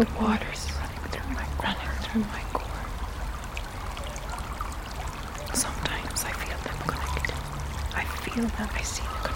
The water's running through my running through my core. Sometimes I feel them connected. I feel them. I see them.